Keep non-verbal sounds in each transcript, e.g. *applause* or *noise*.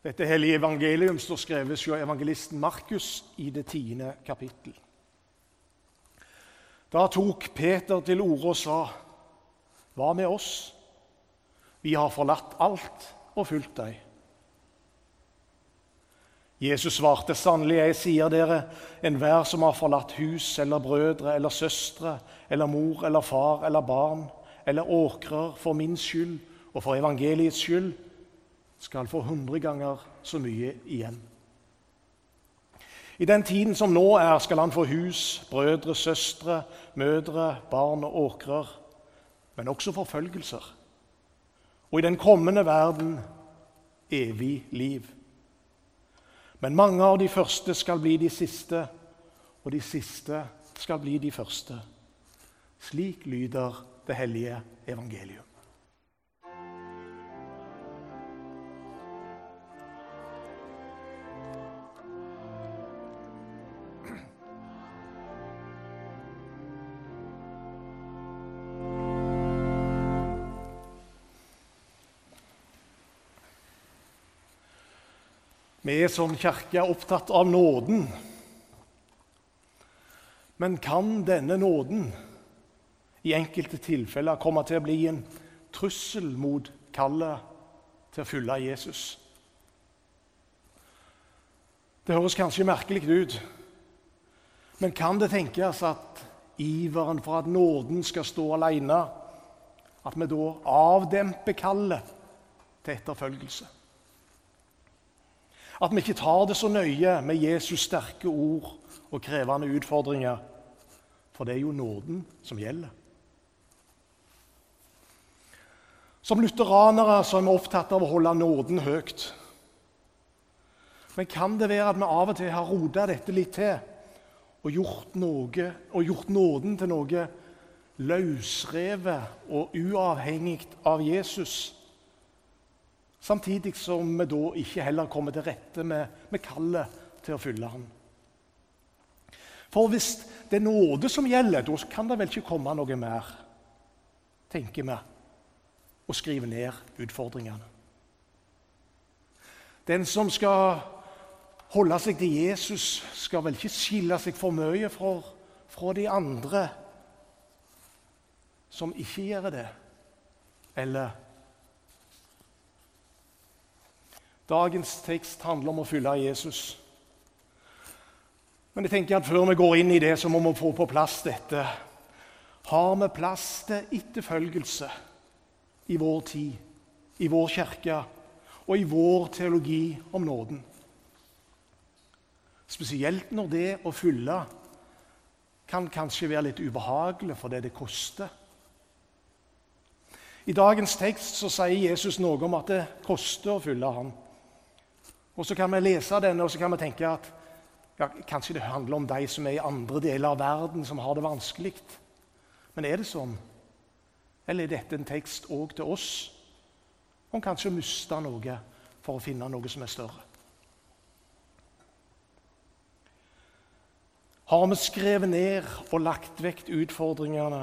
Dette hellige evangelium står skrevet av evangelisten Markus i det tiende kapittel. Da tok Peter til orde og sa, 'Hva med oss? Vi har forlatt alt og fulgt deg.' Jesus svarte, 'Sannelig, jeg sier dere, enhver som har forlatt hus eller brødre eller søstre eller mor eller far eller barn eller åkrer for min skyld og for evangeliets skyld, skal få hundre ganger så mye igjen. I den tiden som nå er, skal han få hus, brødre, søstre, mødre, barn og åkrer, men også forfølgelser. Og i den kommende verden evig liv. Men mange av de første skal bli de siste, og de siste skal bli de første. Slik lyder det hellige evangelium. Vi er som kirke opptatt av nåden. Men kan denne nåden i enkelte tilfeller komme til å bli en trussel mot kallet til å følge Jesus? Det høres kanskje merkelig ut, men kan det tenkes at iveren for at nåden skal stå alene, at vi da avdemper kallet til etterfølgelse? At vi ikke tar det så nøye med Jesus sterke ord og krevende utfordringer. For det er jo nåden som gjelder. Som lutheranere så er vi opptatt av å holde nåden høyt. Men kan det være at vi av og til har rota dette litt til og gjort, noe, og gjort nåden til noe løsrevet og uavhengig av Jesus? Samtidig som vi da ikke heller kommer til rette med, med kallet til å fylle Han. For hvis det er nåde som gjelder, da kan det vel ikke komme noe mer, tenker vi, og skrive ned utfordringene. Den som skal holde seg til Jesus, skal vel ikke skille seg for mye fra, fra de andre som ikke gjør det, eller Dagens tekst handler om å følge Jesus. Men jeg tenker at før vi går inn i det, så må vi få på plass dette. Har vi plass til etterfølgelse i vår tid, i vår kirke og i vår teologi om nåden? Spesielt når det å fylle kan kanskje være litt ubehagelig for det det koster. I dagens tekst så sier Jesus noe om at det koster å fylle ham. Og Så kan vi lese denne og så kan vi tenke at ja, kanskje det handler om de som er i andre deler av verden, som har det vanskelig. Men er det sånn? Eller er dette en tekst òg til oss om kanskje å miste noe for å finne noe som er større? Har vi skrevet ned og lagt vekk utfordringene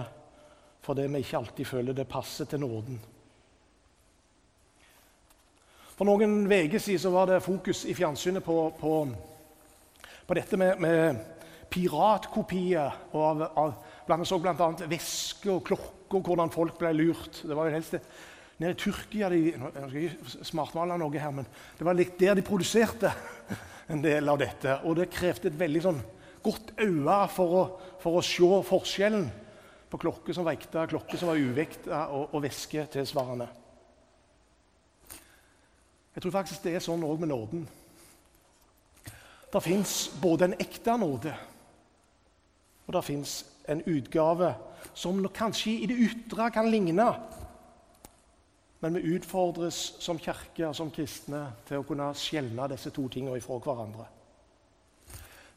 fordi vi ikke alltid føler det passer til nåden? For noen uker siden var det fokus i fjernsynet på, på, på dette med, med piratkopier av, av blant, så bl.a. væske og klokker, hvordan folk ble lurt. Det var jo helst nede i Tyrkia de, Jeg skal ikke smartmale noe her, men det var litt der de produserte *laughs* en del av dette. Og det krevde et veldig sånn godt øye for å, for å se forskjellen på klokker som vekta, klokker som var uvekta, og, og væske tilsvarende. Jeg tror faktisk det er sånn òg med nåden. Det fins både en ekte nåde, og det fins en utgave som kanskje i det ytre kan ligne. Men vi utfordres som kirke som kristne til å kunne skjelne disse to tingene ifra hverandre.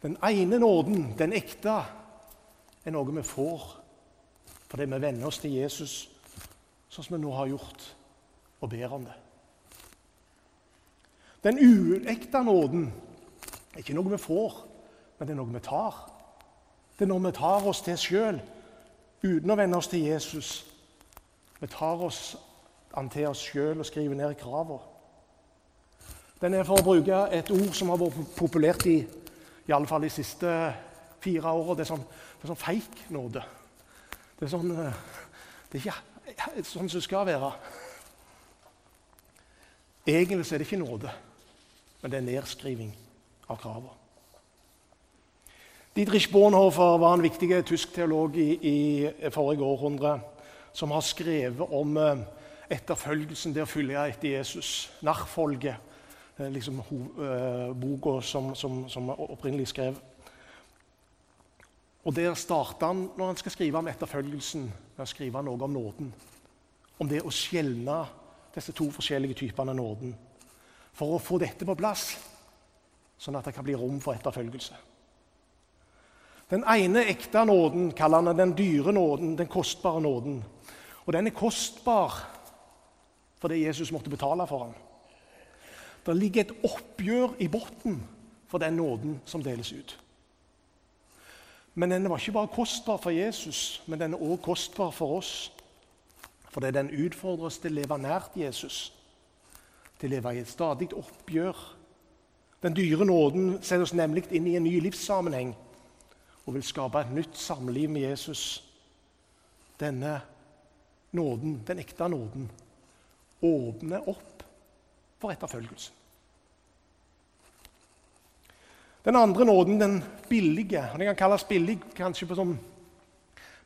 Den ene nåden, den ekte, er noe vi får fordi vi venner oss til Jesus, sånn som vi nå har gjort, og ber om det. Den uekte nåden er ikke noe vi får, men det er noe vi tar. Det er noe vi tar oss til sjøl uten å vende oss til Jesus. Vi tar oss an til oss sjøl og skriver ned kravene. Den er for å bruke et ord som har vært populært i, i alle fall de siste fire åra. Det er sånn, det er sånn feik nåde. Det er sånn eh, Det er ikke sånn som det skal være. Egentlig er det ikke nåde, men det er nedskriving av kravene. Dietrich Bonhoeffer var en viktig tysk teolog i, i forrige århundre som har skrevet om eh, etterfølgelsen, det å følge etter Jesus. Nachfolge, eh, liksom uh, boka som, som, som opprinnelig skrev. Og Der starter han når han skal skrive om etterfølgelsen, med å skrive noe om nåden. Om det å skjelne disse to forskjellige typene nåden. For å få dette på plass, sånn at det kan bli rom for etterfølgelse. Den ene ekte nåden kaller han den dyre nåden, den kostbare nåden. Og den er kostbar fordi Jesus måtte betale for den. Det ligger et oppgjør i bunnen for den nåden som deles ut. Men den var ikke bare kostbar for Jesus, men den er også kostbar for oss. Fordi den utfordrer oss til å leve nært Jesus, til å leve i et stadig oppgjør. Den dyre nåden setter oss nemlig inn i en ny livssammenheng og vil skape et nytt samliv med Jesus. Denne nåden, den ekte nåden, åpner opp for etterfølgelsen. Den andre nåden, den billige. Den kan kalles billig kanskje på sånn,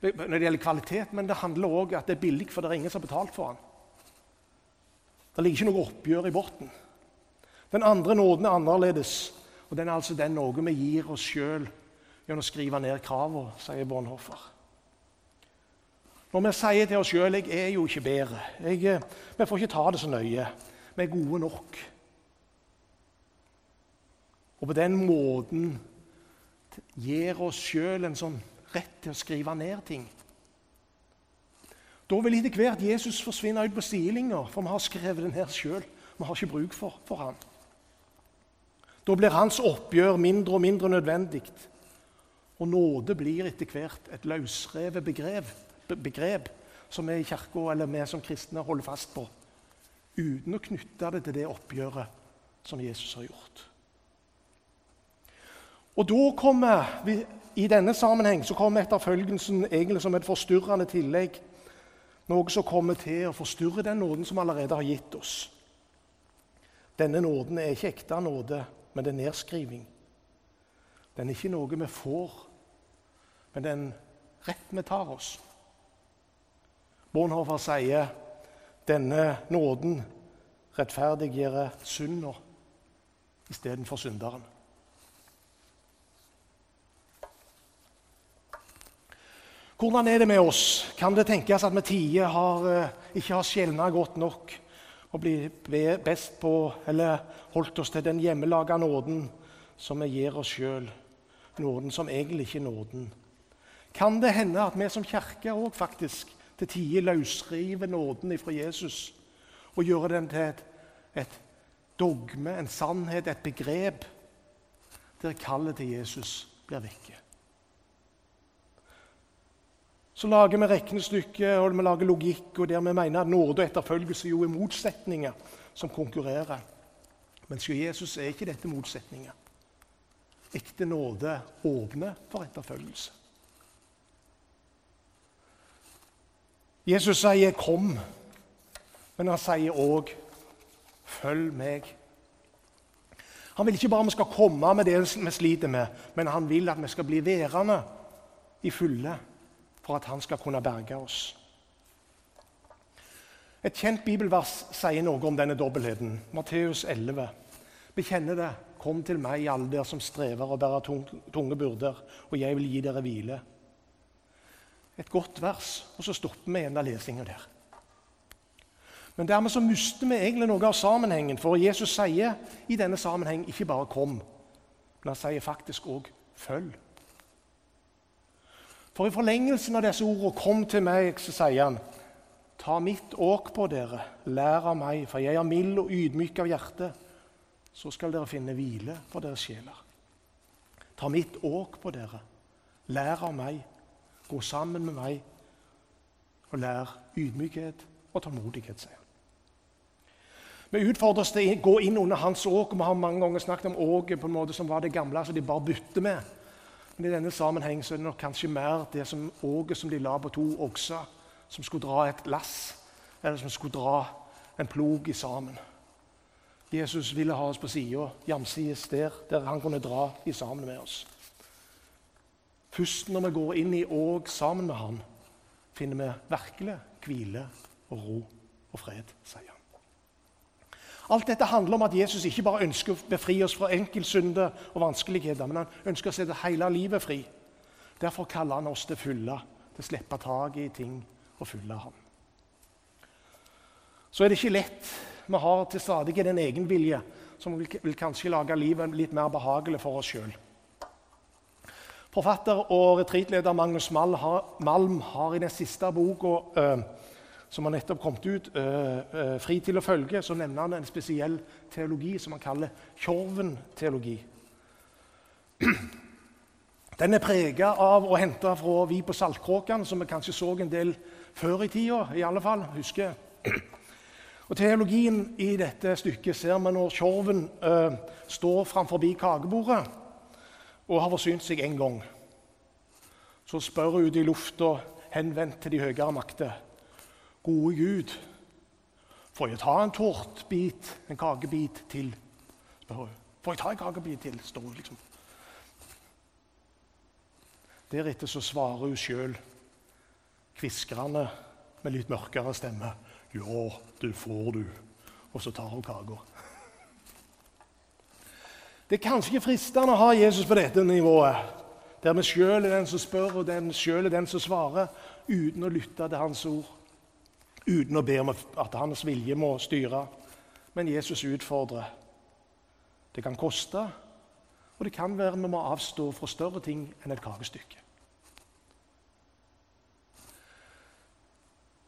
når det gjelder kvalitet, men det handler òg om at det er billig, for det er ingen som har betalt for den. Det ligger ikke noe oppgjør i bunnen. Den andre nåden er annerledes, og den er altså den noe vi gir oss sjøl gjennom å skrive ned kravene, sier Bonhoffer. Når vi sier til oss sjøl 'jeg er jo ikke bedre', jeg, eh, 'vi får ikke ta det så nøye', 'vi er gode nok' Og på den måten gir oss sjøl en sånn rett til å skrive ned ting. Da vil etter hvert Jesus forsvinne ut på sidelinja, for vi har skrevet den her sjøl. Vi har ikke bruk for, for ham. Da blir hans oppgjør mindre og mindre nødvendig. Og nåde blir etter hvert et løsrevet begrep, begrep som vi i kirka eller vi som kristne holder fast på, uten å knytte det til det oppgjøret som Jesus har gjort. Og da kommer vi, I denne sammenheng så kommer etterfølgelsen egentlig som et forstyrrende tillegg. Noe som kommer til å forstyrre den nåden som allerede har gitt oss. Denne nåden er ikke ekte nåde, men det er nedskriving. Den er ikke noe vi får, men det er en rett vi tar oss. Bornhofer sier denne nåden rettferdiggjør synder istedenfor synderen. Hvordan er det med oss? Kan det tenkes at vi tider har, eh, ikke har skjelna godt nok og blir best på, eller holdt oss til den hjemmelaga nåden som vi gir oss sjøl? Nåden som egentlig ikke er nåden. Kan det hende at vi som kirke òg faktisk til tider løsriver nåden fra Jesus og gjør den til et, et dogme, en sannhet, et begrep, der kallet til Jesus blir vekke? Så lager vi regnestykker og vi lager logikk og der vi mener at nåde og etterfølgelse jo er motsetninger som konkurrerer. Men hos Jesus er ikke dette motsetninger. Ekte nåde åpner for etterfølgelse. Jesus sier 'kom', men han sier òg 'følg meg'. Han vil ikke bare at vi skal komme med det vi sliter med, men han vil at vi skal bli værende i fulle for at han skal kunne berge oss. Et kjent bibelvers sier noe om denne dobbeltheten. Matteus 11. Bekjenner det. Kom til meg, alle dere som strever og bærer tunge byrder, og jeg vil gi dere hvile. Et godt vers, og så stopper vi en av lesinga der. Men dermed så mister vi egentlig noe av sammenhengen, for Jesus sier i denne sammenheng ikke bare 'kom', men han sier faktisk òg 'følg'. For i forlengelsen av disse ordene 'kom til meg', så sier han Ta mitt åk på dere, lær av meg, for jeg er mild og ydmyk av hjerte. Så skal dere finne hvile for deres sjeler. Ta mitt åk på dere, lær av meg, gå sammen med meg, og lær ydmykhet og tålmodighet, sier han. Vi utfordres til å gå inn under hans åk. og Vi har mange ganger snakket om åket på en måte som var det gamle, som de bare bytter med. Men i denne sammenheng så er det nok kanskje mer det som åget som de la på to okser, som skulle dra et lass, eller som skulle dra en plog i sammen. Jesus ville ha oss på sida, jamsides der, der han kunne dra i sammen med oss. Først når vi går inn i åg sammen med han, finner vi virkelig hvile og ro og fred, sier han. Alt dette handler om at Jesus ikke bare ønsker å befri oss fra enkeltsynder og vanskeligheter, men han ønsker å sette hele livet fri. Derfor kaller han oss til fulle, til å slippe tak i ting og fylle ham. Så er det ikke lett. Vi har til stadig en egenvilje som vil, kanskje lage livet litt mer behagelig for oss sjøl. Forfatter og retreatleder Magnus Malm har i den siste boka øh, som har nettopp kommet ut, uh, uh, 'Fri til å følge', så nevner han en spesiell teologi som han kaller Tjorven-teologi. *clears throat* Den er prega av å hente fra Vi på Saltkråkan, som vi kanskje så en del før i tida. i alle fall, husker. *clears throat* Og Teologien i dette stykket ser vi når Tjorven uh, står framfor kakebordet og har forsynt seg én gang. Så spør hun ut i lufta, henvendt til de høyere makter. Gode Gud, får jeg ta en tortbit, en kakebit til? Får jeg ta en kakebit til? står hun liksom. Deretter så svarer hun sjøl, kviskrende med litt mørkere stemme. Ja, det får, du. Og så tar hun kaka. Det er kanskje ikke fristende å ha Jesus på dette nivået, der vi sjøl er den som spør, og den sjøl er den som svarer, uten å lytte til hans ord uten å be om at hans vilje må styre. Men Jesus utfordrer. Det kan koste, og det kan være vi må avstå fra større ting enn et kakestykke.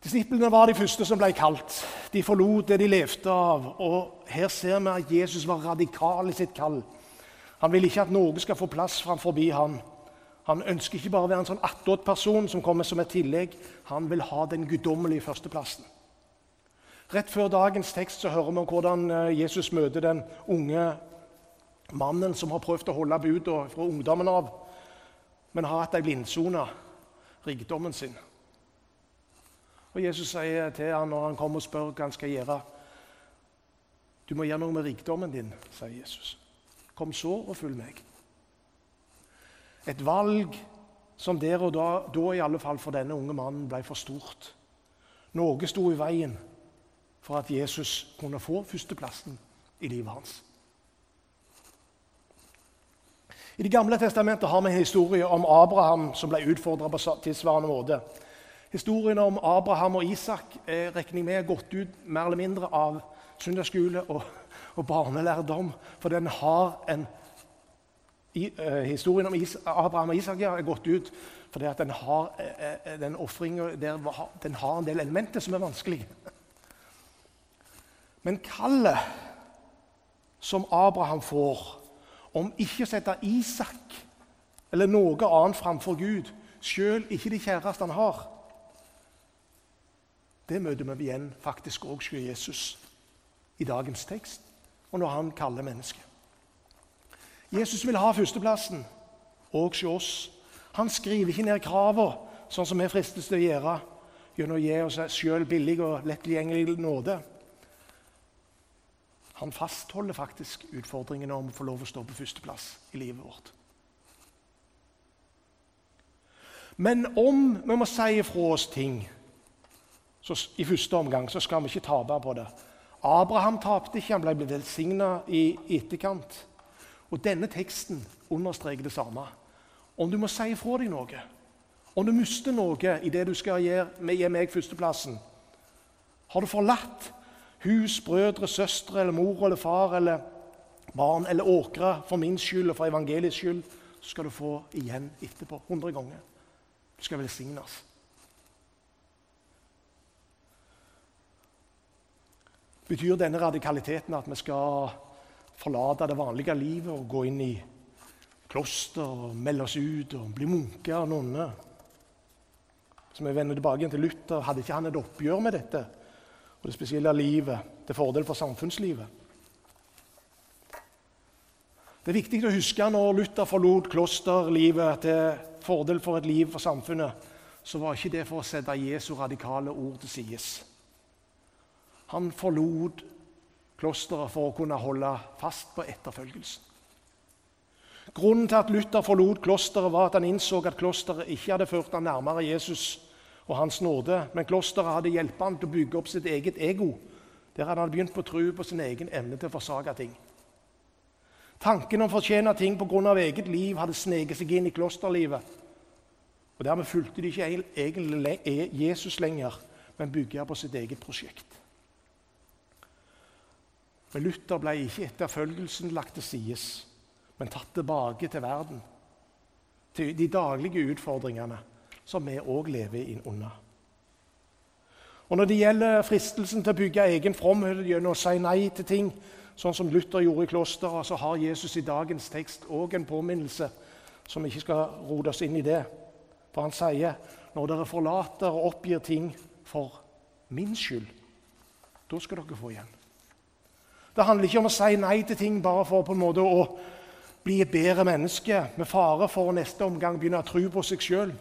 Disiplene var de første som ble kalt. De forlot det de levde av. Og Her ser vi at Jesus var radikal i sitt kall. Han vil ikke at noe skal få plass framfor han. Han ønsker ikke bare å være en sånn attåt-person som kommer som et tillegg. Han vil ha den guddommelige førsteplassen. Rett før dagens tekst så hører vi hvordan eh, Jesus møter den unge mannen som har prøvd å holde buda fra ungdommen av, men har hatt ei blindsone, rikdommen sin. Og Jesus sier til ham når han kommer og spør hva han skal gjøre Du må gjøre noe med rikdommen din, sier Jesus. Kom så og følg meg. Et valg som der og da, da i alle fall for denne unge mannen ble for stort. Noe sto i veien for at Jesus kunne få førsteplassen i livet hans. I Det gamle testamentet har vi en historie om Abraham som ble utfordra på tilsvarende måte. Historien om Abraham og Isak er regner med gått ut mer eller mindre av søndagsskole og, og barnelærdom, for den har en i, uh, historien om Is Abraham og Isak er gått ut fordi at den har, uh, den, der, den har en del elementer som er vanskelige. Men kallet som Abraham får om ikke å sette Isak eller noe annet framfor Gud, sjøl ikke de kjæreste han har, det møter vi igjen faktisk òg hos Jesus i dagens tekst, og når han kaller mennesket. Jesus vil ha førsteplassen, òg hos oss. Han skriver ikke ned kravene, sånn som vi fristes til å gjøre gjennom å gi oss sjøl billig og letttilgjengelig nåde. Han fastholder faktisk utfordringene om å få lov å stå på førsteplass i livet vårt. Men om vi må si ifra oss ting i første omgang, så skal vi ikke tape på det. Abraham tapte ikke, han ble velsigna i etterkant. Og denne teksten understreker det samme. Om du må si ifra deg noe, om du mister noe i det du skal gi, gi meg førsteplassen Har du forlatt hus, brødre, søstre, eller mor eller far eller barn eller åkre for min skyld og for evangeliets skyld, så skal du få igjen etterpå. Hundre ganger. Du skal velsignes. Betyr denne radikaliteten at vi skal forlate det vanlige livet og gå inn i kloster og melde oss ut og bli munker og nonner. Så vi vender tilbake til Luther. Hadde ikke han et oppgjør med dette? og det spesielle livet til fordel for samfunnslivet. Det er viktig å huske når Luther forlot klosterlivet til fordel for et liv for samfunnet, så var ikke det for å sette Jesu radikale ord til sides. Han forlot klosteret for å kunne holde fast på etterfølgelsen. Grunnen til at Luther forlot klosteret, var at han innså at klosteret ikke hadde ført ham nærmere Jesus og hans nåde, men klosteret hadde hjulpet ham til å bygge opp sitt eget ego, der han hadde begynt på tro på sin egen evne til å forsake ting. Tanken om å fortjene ting pga. eget liv hadde sneket seg inn i klosterlivet. Og Dermed fulgte de ikke egentlig e- Jesus lenger, men bygde på sitt eget prosjekt. Men Luther ble ikke etterfølgelsen lagt til side, men tatt tilbake til verden, til de daglige utfordringene som vi òg lever inn under. Og Når det gjelder fristelsen til å bygge egen fromhet gjennom å si nei til ting, sånn som Luther gjorde i klosteret, så har Jesus i dagens tekst òg en påminnelse som ikke skal rote oss inn i det. For han sier når dere forlater og oppgir ting for min skyld, da skal dere få igjen. Det handler ikke om å si nei til ting bare for på en måte å bli et bedre menneske, med fare for å neste omgang begynne å tro på seg sjøl.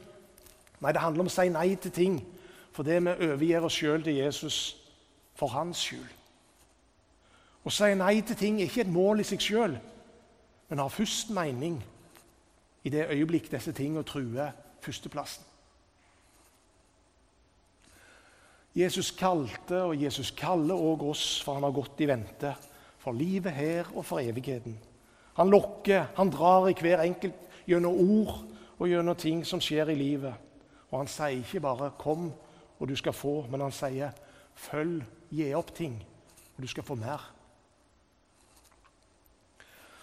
Nei, det handler om å si nei til ting fordi vi overgir oss sjøl til Jesus for hans skyld. Å si nei til ting er ikke et mål i seg sjøl, men har først mening i det øyeblikk disse tingene truer førsteplassen. Jesus kalte, og Jesus kaller òg oss, for han har gått i vente. For livet her og for evigheten. Han lokker, han drar i hver enkelt gjennom ord og gjennom ting som skjer i livet. Og han sier ikke bare 'kom, og du skal få', men han sier 'følg, gi opp ting, og du skal få mer'.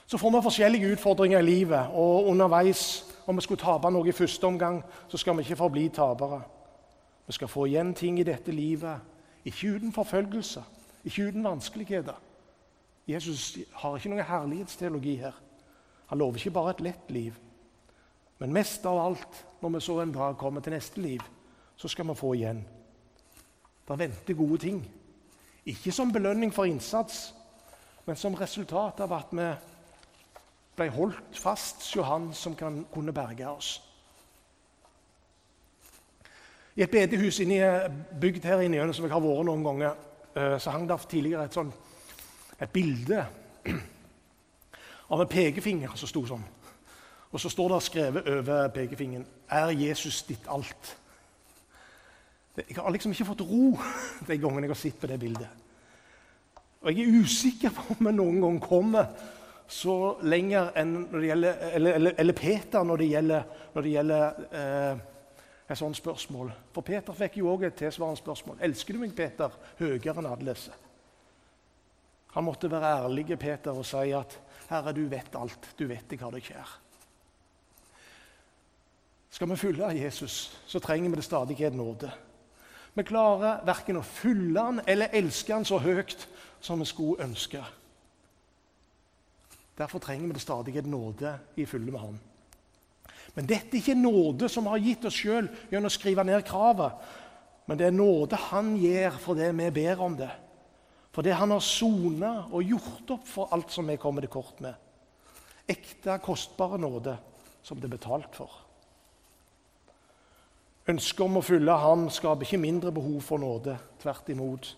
Så får vi forskjellige utfordringer i livet, og underveis, om vi skulle tape noe i første omgang, så skal vi ikke forbli tapere. Vi skal få igjen ting i dette livet, ikke uten forfølgelse, ikke uten vanskeligheter. Jesus har ikke noen herlighetsteologi her. Han lover ikke bare et lett liv. Men mest av alt, når vi så en dag kommer til neste liv, så skal vi få igjen. Det venter gode ting. Ikke som belønning for innsats, men som resultat av at vi ble holdt fast hos Han som kan, kunne berge oss. I et bedehus inni bygd her inne, som jeg har vært noen ganger, eh, så hang det tidligere et, sånn, et bilde *clears throat* av en pekefinger som sto sånn. Og så står det skrevet over pekefingeren 'Er Jesus ditt alt?' Jeg har liksom ikke fått ro *laughs* de gangene jeg har sett på det bildet. Og jeg er usikker på om jeg noen gang kommer så lenger enn når det gjelder, eller, eller, eller Peter når det gjelder, når det gjelder eh, et sånt spørsmål. For Peter fikk jo òg et tilsvarende spørsmål. 'Elsker du meg, Peter?' høyere enn alle disse. Han måtte være ærlig Peter, og si at 'Herre, du vet alt. Du vet jeg har deg kjær'. Skal vi følge Jesus, så trenger vi det stadig en nåde. Vi klarer verken å følge han eller elske han så høyt som vi skulle ønske. Derfor trenger vi det stadig en nåde i fylle med Han. Men dette er ikke nåde som har gitt oss sjøl gjennom å skrive ned kravet. Men det er nåde Han gir for det vi ber om det. For det Han har sona og gjort opp for alt som vi kommer til kort med. Ekte, kostbare nåde som det er betalt for. Ønsket om å følge Han skaper ikke mindre behov for nåde. Tvert imot.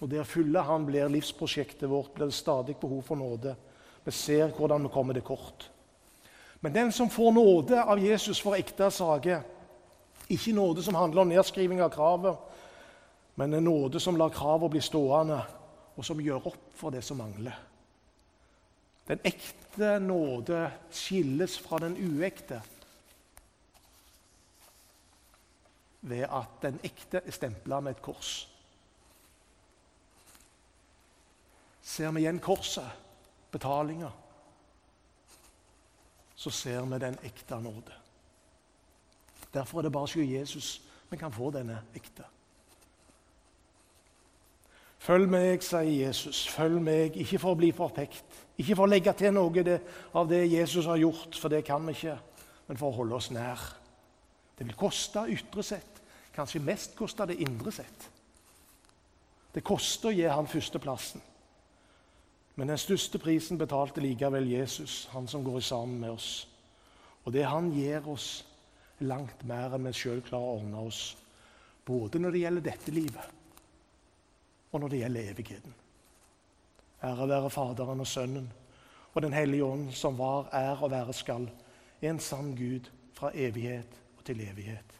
Og det å følge Han blir livsprosjektet vårt, blir det stadig behov for nåde. Vi ser hvordan vi kommer til kort. Men den som får nåde av Jesus for ekte saker, ikke nåde som handler om nedskriving av kravet, men en nåde som lar kravet bli stående, og som gjør opp for det som mangler. Den ekte nåde skilles fra den uekte. ved at den ekte er stempla med et kors. Ser vi igjen korset, betalinga, så ser vi den ekte nåde. Derfor er det bare hos Jesus vi kan få denne ekte. Følg meg, sier Jesus. Følg meg, ikke for å bli forpekt. Ikke for å legge til noe av det Jesus har gjort, for det kan vi ikke, men for å holde oss nær. Det vil koste ytre sett. Kanskje mest koste det indre sett. Det koster å gi han førsteplassen. Men den største prisen betalte likevel Jesus, han som går sammen med oss. Og det han gir oss, langt mer enn vi sjøl klarer å ordne oss. Både når det gjelder dette livet, og når det gjelder evigheten. Ære være Faderen og Sønnen og Den hellige ånd, som var, er og være skal, en sann Gud fra evighet og til evighet.